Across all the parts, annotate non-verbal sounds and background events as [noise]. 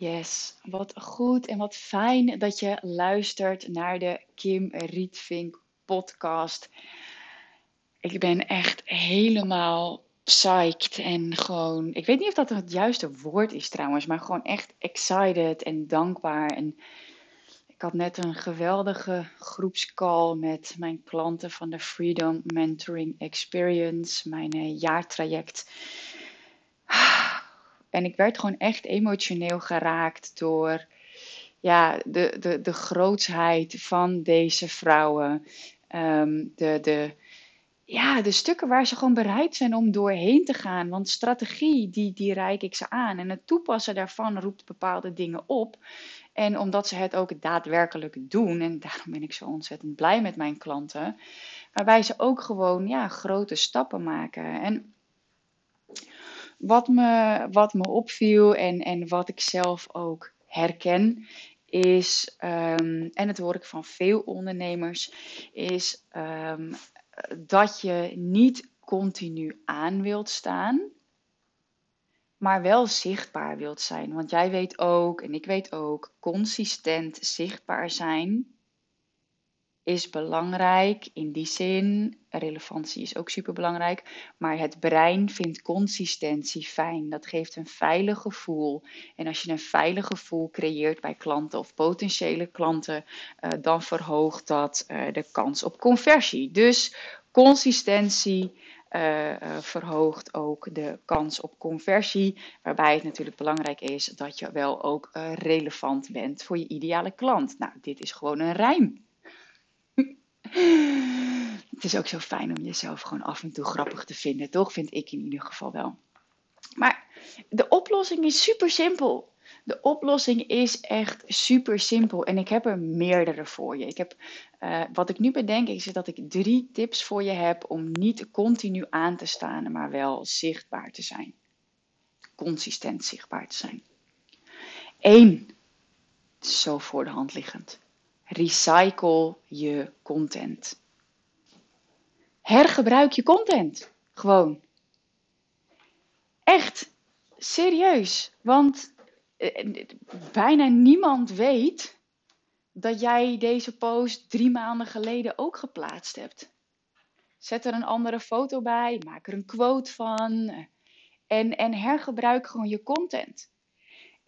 Yes, wat goed en wat fijn dat je luistert naar de Kim Rietvink podcast. Ik ben echt helemaal psyched en gewoon, ik weet niet of dat het juiste woord is trouwens, maar gewoon echt excited en dankbaar. En ik had net een geweldige groepscall met mijn klanten van de Freedom Mentoring Experience, mijn eh, jaartraject. En ik werd gewoon echt emotioneel geraakt door ja, de, de, de grootsheid van deze vrouwen. Ehm, de, de, ja, de stukken waar ze gewoon bereid zijn om doorheen te gaan. Want strategie, die, die reik ik ze aan. En het toepassen daarvan roept bepaalde dingen op. En omdat ze het ook daadwerkelijk doen, en daarom ben ik zo ontzettend blij met mijn klanten, waarbij ze ook gewoon ja, grote stappen maken. En wat me, wat me opviel en, en wat ik zelf ook herken, is, um, en het hoor ik van veel ondernemers, is um, dat je niet continu aan wilt staan, maar wel zichtbaar wilt zijn. Want jij weet ook, en ik weet ook, consistent zichtbaar zijn is belangrijk in die zin. Relevantie is ook super belangrijk. Maar het brein vindt consistentie fijn. Dat geeft een veilig gevoel. En als je een veilig gevoel creëert bij klanten of potentiële klanten, uh, dan verhoogt dat uh, de kans op conversie. Dus consistentie. Uh, verhoogt ook de kans op conversie. Waarbij het natuurlijk belangrijk is dat je wel ook relevant bent voor je ideale klant. Nou, dit is gewoon een rijm. Het is ook zo fijn om jezelf gewoon af en toe grappig te vinden, toch? Vind ik in ieder geval wel. Maar de oplossing is super simpel. De oplossing is echt super simpel en ik heb er meerdere voor je. Ik heb, uh, wat ik nu bedenk is dat ik drie tips voor je heb om niet continu aan te staan, maar wel zichtbaar te zijn. Consistent zichtbaar te zijn. Eén, zo voor de hand liggend. Recycle je content. Hergebruik je content. Gewoon. Echt. Serieus. Want eh, bijna niemand weet dat jij deze post drie maanden geleden ook geplaatst hebt. Zet er een andere foto bij, maak er een quote van en, en hergebruik gewoon je content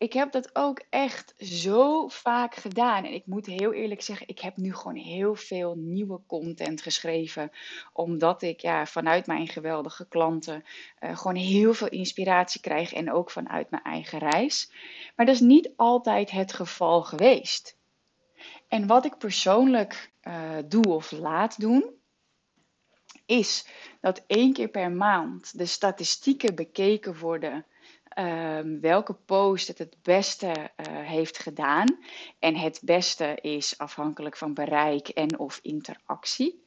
ik heb dat ook echt zo vaak gedaan. En ik moet heel eerlijk zeggen, ik heb nu gewoon heel veel nieuwe content geschreven. Omdat ik ja, vanuit mijn geweldige klanten uh, gewoon heel veel inspiratie krijg. En ook vanuit mijn eigen reis. Maar dat is niet altijd het geval geweest. En wat ik persoonlijk uh, doe of laat doen, is dat één keer per maand de statistieken bekeken worden um, welke post het het beste uh, heeft gedaan. En het beste is afhankelijk van bereik en of interactie.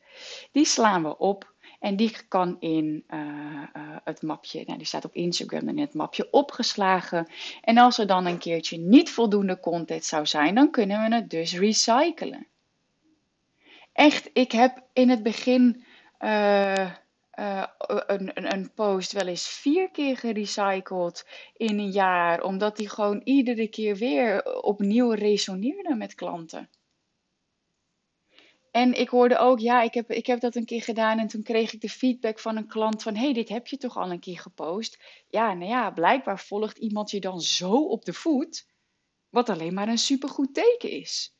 Die slaan we op. En die kan in uh, uh, het mapje, nou, die staat op Instagram in het mapje opgeslagen. En als er dan een keertje niet voldoende content zou zijn, dan kunnen we het dus recyclen. Echt, ik heb in het begin uh, een, een, post wel eens vier keer gerecycled in een jaar, omdat die gewoon iedere keer weer opnieuw resoneerde met klanten. En ik hoorde ook, ja, ik heb, ik heb dat een keer gedaan en toen kreeg ik de feedback van een klant van, hey, dit heb je toch al een keer gepost? Ja, nou ja, blijkbaar volgt iemand je dan zo op de voet, wat alleen maar een supergoed teken is.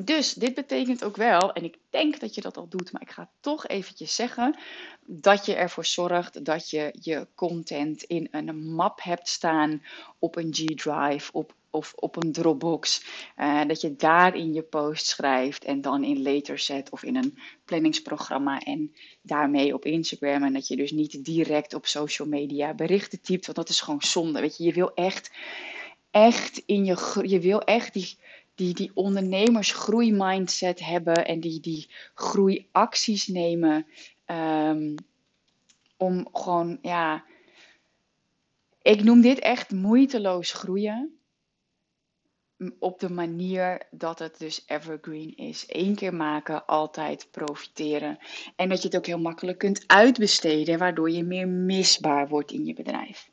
Dus dit betekent ook wel, en ik denk dat je dat al doet, maar ik ga toch eventjes zeggen, dat je ervoor zorgt dat je je content in een map hebt staan op een G-Drive op, of op een Dropbox. Uh, dat je daarin je post schrijft en dan in Laterset of in een planningsprogramma en daarmee op Instagram. En dat je dus niet direct op social media berichten typt, want dat is gewoon zonde. Weet je, je wil echt, echt in je, je wil echt die die, die ondernemersgroeimindset hebben en die, die groeiacties nemen. Um, om gewoon, ja, ik noem dit echt moeiteloos groeien. Op de manier dat het dus evergreen is. Eén keer maken, altijd profiteren. En dat je het ook heel makkelijk kunt uitbesteden, waardoor je meer misbaar wordt in je bedrijf.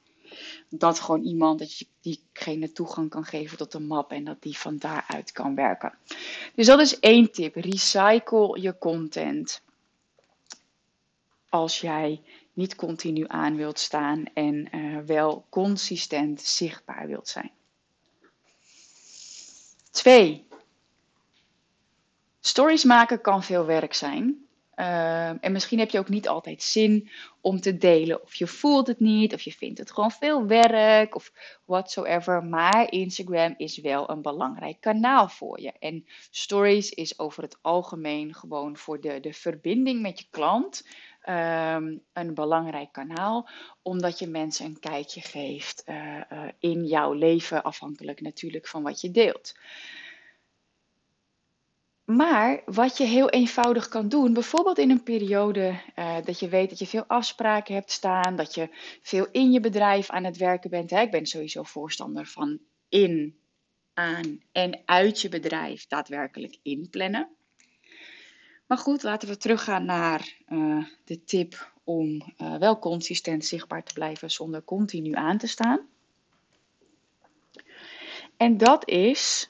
Dat gewoon iemand, dat je diegene toegang kan geven tot de map en dat die van daaruit kan werken. Dus dat is één tip. Recycle je content. Als jij niet continu aan wilt staan en uh, wel consistent zichtbaar wilt zijn. Twee. Stories maken kan veel werk zijn. Uh, en misschien heb je ook niet altijd zin om te delen. Of je voelt het niet, of je vindt het gewoon veel werk, of whatsoever. Maar Instagram is wel een belangrijk kanaal voor je. En stories is over het algemeen gewoon voor de, de verbinding met je klant um, een belangrijk kanaal, omdat je mensen een kijkje geeft uh, uh, in jouw leven, afhankelijk natuurlijk van wat je deelt. Maar wat je heel eenvoudig kan doen, bijvoorbeeld in een periode uh, dat je weet dat je veel afspraken hebt staan, dat je veel in je bedrijf aan het werken bent. Hè? Ik ben sowieso voorstander van in, aan en uit je bedrijf daadwerkelijk inplannen. Maar goed, laten we teruggaan naar uh, de tip om uh, wel consistent zichtbaar te blijven zonder continu aan te staan. En dat is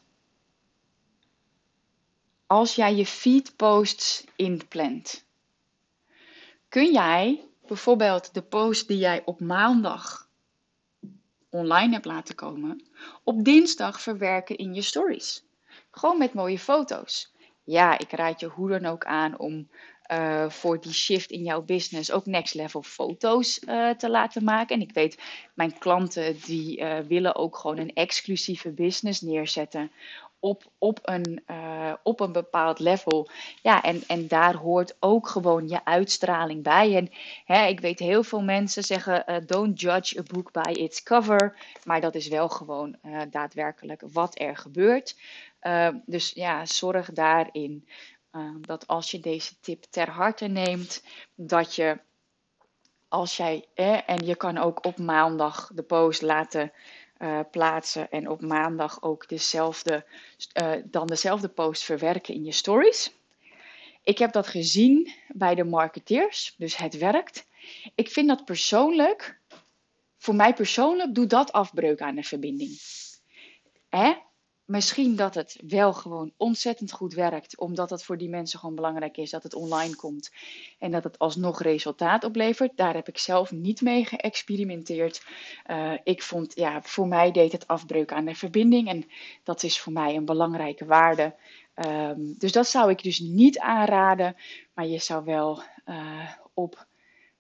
als jij je feedposts inplant. Kun jij bijvoorbeeld de post die jij op maandag online hebt laten komen, op dinsdag verwerken in je stories? Gewoon met mooie foto's ja, ik raad je hoe dan ook aan om uh, voor die shift in jouw business ook next level foto's uh, te laten maken. En ik weet, mijn klanten die uh, willen ook gewoon een exclusieve business neerzetten op, op, een, op een bepaald level. Ja, en, en daar hoort ook gewoon je uitstraling bij. En hè, ik weet heel veel mensen zeggen, don't judge a book by its cover. Maar dat is wel gewoon daadwerkelijk wat er gebeurt. Dus ja, zorg daarin dat als je deze tip ter harte neemt, dat je als jij, eh, en je kan ook op maandag de post laten uh, plaatsen en op maandag ook dezelfde, dan dezelfde post verwerken in je stories. Ik heb dat gezien bij de marketeers, dus het werkt. Ik vind dat persoonlijk, voor mij persoonlijk, doet dat afbreuk aan de verbinding. Hè? Misschien dat het wel gewoon ontzettend goed werkt, omdat het voor die mensen gewoon belangrijk is dat het online komt en dat het alsnog resultaat oplevert. Daar heb ik zelf niet mee geëxperimenteerd. Uh, ik vond, ja, voor mij deed het afbreuk aan de verbinding en dat is voor mij een belangrijke waarde. Um, dus dat zou ik dus niet aanraden, maar je zou wel uh, op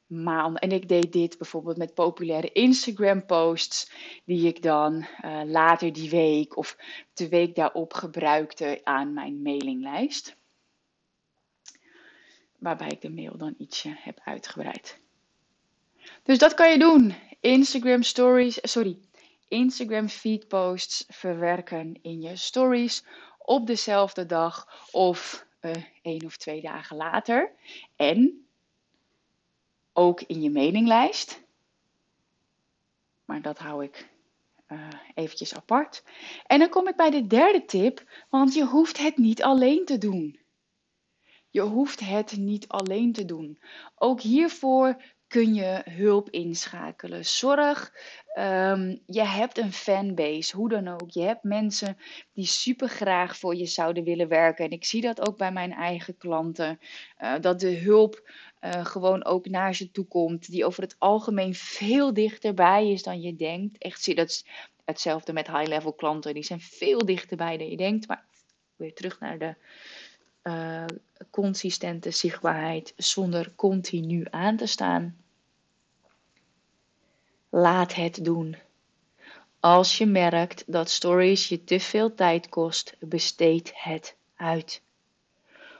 En ik deed dit bijvoorbeeld met populaire Instagram posts, die ik dan uh, later die week of de week daarop gebruikte aan mijn mailinglijst. Waarbij ik de mail dan ietsje heb uitgebreid. Dus dat kan je doen. Instagram stories, sorry, Instagram feed posts verwerken in je stories op dezelfde dag of uh, één of twee dagen later. En ook in je mailinglijst. Maar dat hou ik uh, eventjes apart. En dan kom ik bij de derde tip, want je hoeft het niet alleen te doen. Je hoeft het niet alleen te doen. Ook hiervoor kun je hulp inschakelen. Zorg, um, je hebt een fanbase, hoe dan ook. Je hebt mensen die super graag voor je zouden willen werken. En ik zie dat ook bij mijn eigen klanten. Uh, dat de hulp uh, gewoon ook naar ze toe komt. Die over het algemeen veel dichterbij is dan je denkt. Echt zie dat hetzelfde met high-level klanten. Die zijn veel dichterbij dan je denkt. Maar weer terug naar de uh, consistente zichtbaarheid zonder continu aan te staan. Laat het doen. Als je merkt dat stories je te veel tijd kost, besteed het uit.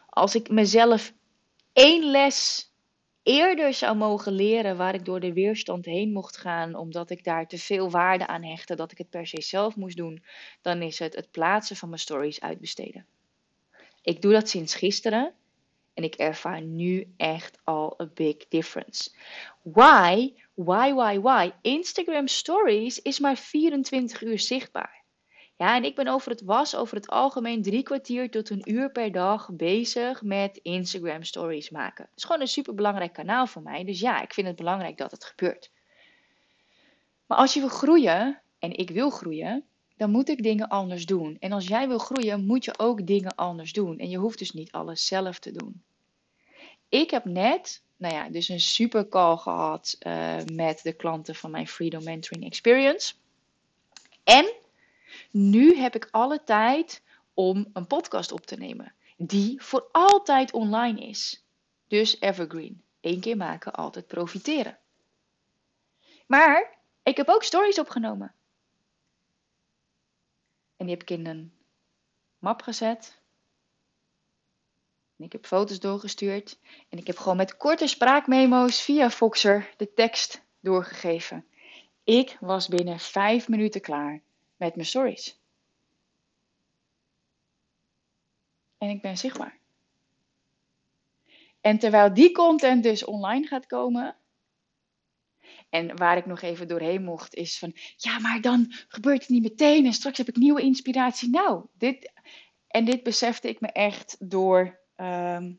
Als ik mezelf één les eerder zou mogen leren waar ik door de weerstand heen mocht gaan, omdat ik daar te veel waarde aan hechtte dat ik het per se zelf moest doen, dan is het het plaatsen van mijn stories uitbesteden. Ik doe dat sinds gisteren en ik ervaar nu echt al een big difference. Why? Why? Instagram Stories is maar 24 uur zichtbaar. Ja, en ik ben over het was, over het algemeen drie kwartier tot een uur per dag bezig met Instagram stories maken. Het is gewoon een super belangrijk kanaal voor mij. Dus ja, ik vind het belangrijk dat het gebeurt. Maar als je wil groeien, en ik wil groeien, dan moet ik dingen anders doen. En als jij wil groeien, moet je ook dingen anders doen. En je hoeft dus niet alles zelf te doen. Ik heb net, nou ja, dus een super call gehad uh, met de klanten van mijn Freedom Mentoring Experience. En nu heb ik alle tijd om een podcast op te nemen. Die voor altijd online is. Dus evergreen. Eén keer maken, altijd profiteren. Maar ik heb ook stories opgenomen. En die heb ik in een map gezet. En ik heb foto's doorgestuurd. En ik heb gewoon met korte spraakmemo's via Foxer de tekst doorgegeven. Ik was binnen vijf minuten klaar met mijn stories. En ik ben zichtbaar. En terwijl die content dus online gaat komen, en waar ik nog even doorheen mocht, is van ja, maar dan gebeurt het niet meteen en straks heb ik nieuwe inspiratie. Nou, dit, en dit besefte ik me echt door ehm,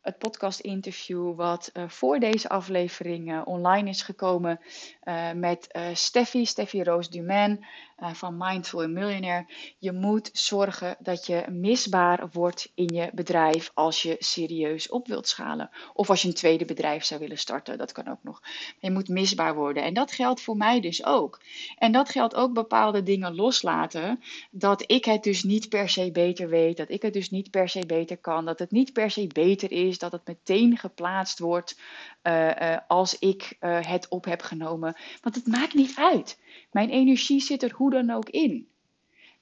het podcast-interview wat uh, voor deze aflevering uh, online is gekomen uh, met Steffi, Steffi Roos Dumain van Mindful Millionaire. Je moet zorgen dat je misbaar wordt in je bedrijf als je serieus op wilt schalen. Of als je een tweede bedrijf zou willen starten, dat kan ook nog. Je moet misbaar worden. En dat geldt voor mij dus ook. En dat geldt ook bepaalde dingen loslaten. Dat ik het dus niet per se beter weet, dat ik het dus niet per se beter kan, dat het niet per se beter is dat het meteen geplaatst wordt uh, uh, als ik het op heb genomen. Want het maakt niet uit. Mijn energie zit er hoe dan ook in.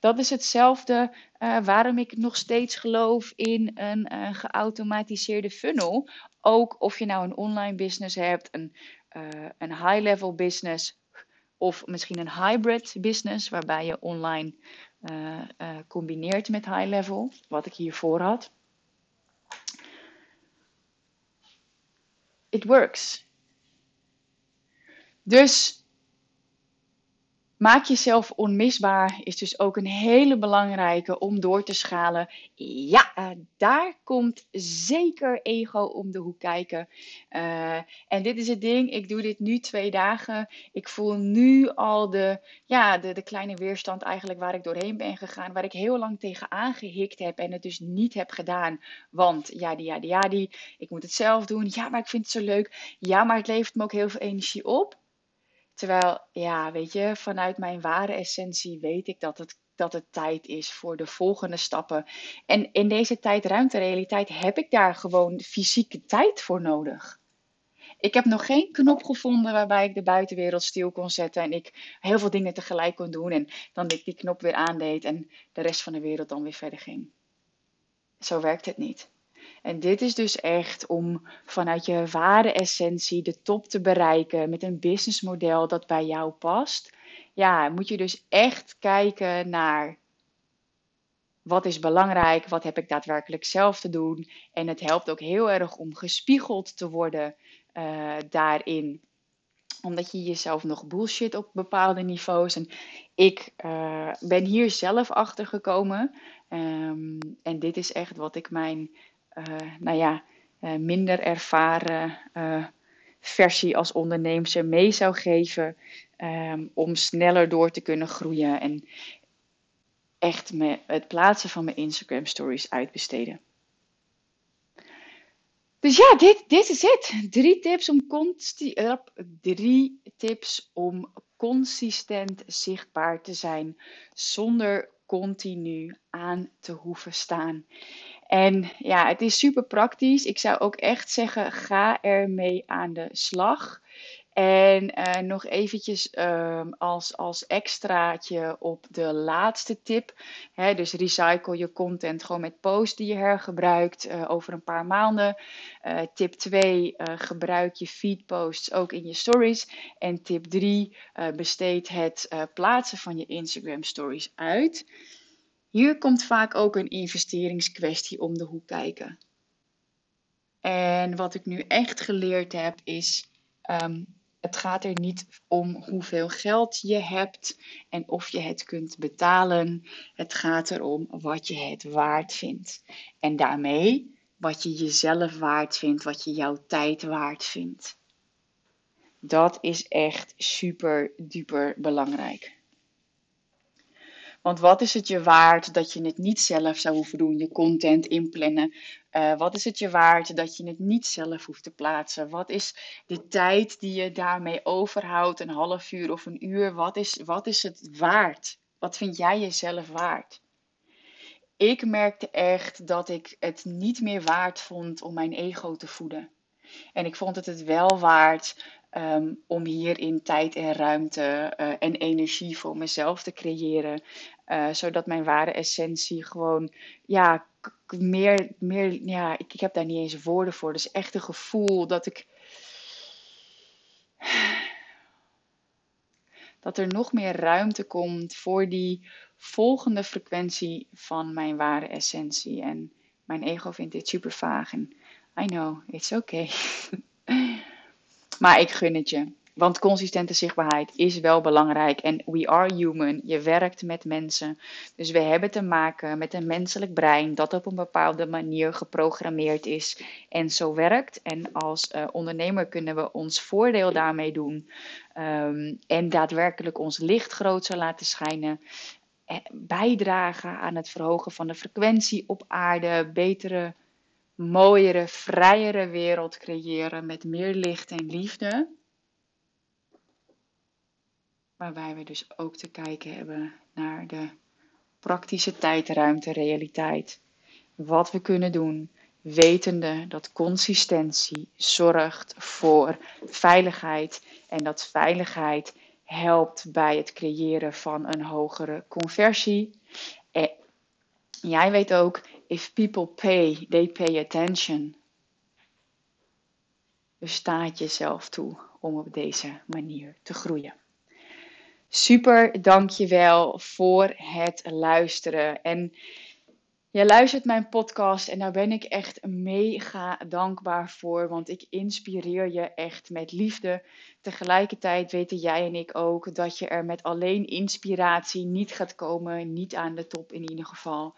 Dat is hetzelfde waarom ik nog steeds geloof in een geautomatiseerde funnel. Ook of je nou een online business hebt, een, een high-level business of misschien een hybrid business, waarbij je online combineert met high-level, wat ik hiervoor had. it works. Dus maak jezelf onmisbaar is dus ook een hele belangrijke om door te schalen. Ja, uh, daar komt zeker ego om de hoek kijken. Uh, en dit is het ding, ik doe dit nu twee dagen. Ik voel nu al de, ja, de, de kleine weerstand eigenlijk waar ik doorheen ben gegaan. Waar ik heel lang tegen aangehikt heb en het dus niet heb gedaan. Want ja, die, ja, die, ja, die, ik moet het zelf doen. Ja, maar ik vind het zo leuk. Ja, maar het levert me ook heel veel energie op. Terwijl, ja, weet je, vanuit mijn ware essentie weet ik dat het, dat het tijd is voor de volgende stappen. En in deze tijd-ruimte-realiteit heb ik daar gewoon fysieke tijd voor nodig. Ik heb nog geen knop gevonden waarbij ik de buitenwereld stil kon zetten en ik heel veel dingen tegelijk kon doen. En dan ik die knop weer aandeed en de rest van de wereld dan weer verder ging. Zo werkt het niet. En dit is dus echt om vanuit je ware essentie de top te bereiken met een businessmodel dat bij jou past. Ja, moet je dus echt kijken naar wat is belangrijk, wat heb ik daadwerkelijk zelf te doen. En het helpt ook heel erg om gespiegeld te worden uh, daarin omdat je jezelf nog bullshit op bepaalde niveaus. En ik uh, ben hier zelf achter gekomen. Um, en dit is echt wat ik mijn nou ja, uh, minder ervaren uh, versie als ondernemer mee zou geven um, om sneller door te kunnen groeien en echt me, het plaatsen van mijn Instagram stories uitbesteden. Dus ja, dit, dit is het. Drie tips om, drie tips om consistent zichtbaar te zijn zonder continu aan te hoeven staan. En ja, het is super praktisch. Ik zou ook echt zeggen, ga ermee aan de slag. En uh, nog eventjes um, als, als extraatje op de laatste tip. Hè, dus recycle je content gewoon met posts die je hergebruikt uh, over een paar maanden. Uh, tip 2, gebruik je feedposts ook in je stories. En tip 3, besteed het plaatsen van je Instagram stories uit. Hier komt vaak ook een investeringskwestie om de hoek kijken. En wat ik nu echt geleerd heb is, um, het gaat er niet om hoeveel geld je hebt en of je het kunt betalen. Het gaat erom wat je het waard vindt. En daarmee wat je jezelf waard vindt, wat je jouw tijd waard vindt. Dat is echt super duper belangrijk. Want wat is het je waard dat je het niet zelf zou hoeven doen, je content inplannen? Uh, wat is het je waard dat je het niet zelf hoeft te plaatsen? Wat is de tijd die je daarmee overhoudt, een half uur of een uur? Wat is, wat is het waard? Wat vind jij jezelf waard? Ik merkte echt dat ik het niet meer waard vond om mijn ego te voeden. En ik vond het het wel waard um, om hierin tijd en ruimte uh, en energie voor mezelf te creëren. Uh, zodat mijn ware essentie gewoon, ja, meer, meer ja, ik, ik heb daar niet eens woorden voor. Dus echt een gevoel dat ik. Dat er nog meer ruimte komt voor die volgende frequentie van mijn ware essentie. En mijn ego vindt dit super vaag. En I know, it's okay. [laughs] maar ik gun het je. Want consistente zichtbaarheid is wel belangrijk. En we are human. Je werkt met mensen. Dus we hebben te maken met een menselijk brein dat op een bepaalde manier geprogrammeerd is en zo werkt. En als uh, ondernemer kunnen we ons voordeel daarmee doen. Um, en daadwerkelijk ons licht groter laten schijnen. Eh, bijdragen aan het verhogen van de frequentie op aarde. Betere, mooiere, vrijere wereld creëren met meer licht en liefde. Waarbij we dus ook te kijken hebben naar de praktische tijdruimte, realiteit. Wat we kunnen doen, wetende dat consistentie zorgt voor veiligheid en dat veiligheid helpt bij het creëren van een hogere conversie. En jij weet ook, if people pay, they pay attention. Dus sta het jezelf toe om op deze manier te groeien. Super, dankjewel voor het luisteren. En je luistert mijn podcast en daar ben ik echt mega dankbaar voor, want ik inspireer je echt met liefde. Tegelijkertijd weten jij en ik ook dat je er met alleen inspiratie niet gaat komen, niet aan de top in ieder geval.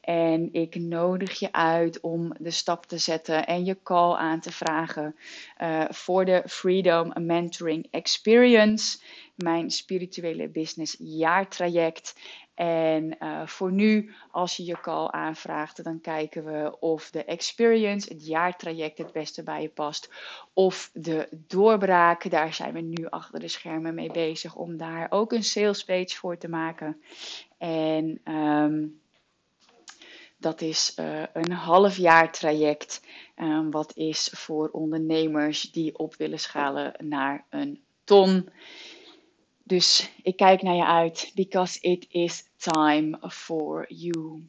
En ik nodig je uit om de stap te zetten en je call aan te vragen uh, voor de Freedom Mentoring Experience, mijn spirituele business jaartraject. En uh, voor nu, als je je call aanvraagt, dan kijken we of de experience, het jaartraject, het beste bij je past. Of de doorbraak, daar zijn we nu achter de schermen mee bezig om daar ook een sales page voor te maken. En um, dat is uh, een half jaar traject, um, wat is voor ondernemers die op willen schalen naar een ton. Dus ik kijk naar je uit, because it is time for you.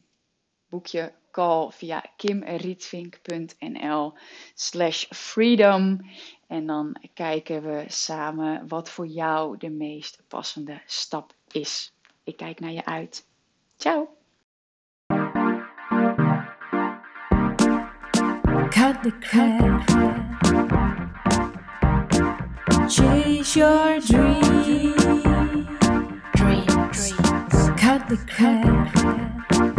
Boek je call via kimrietvink.nl slash freedom. En dan kijken we samen wat voor jou de meest passende stap is. Ik kijk naar je uit. Ciao! Chase your dreams. Dreams. Cut the crap.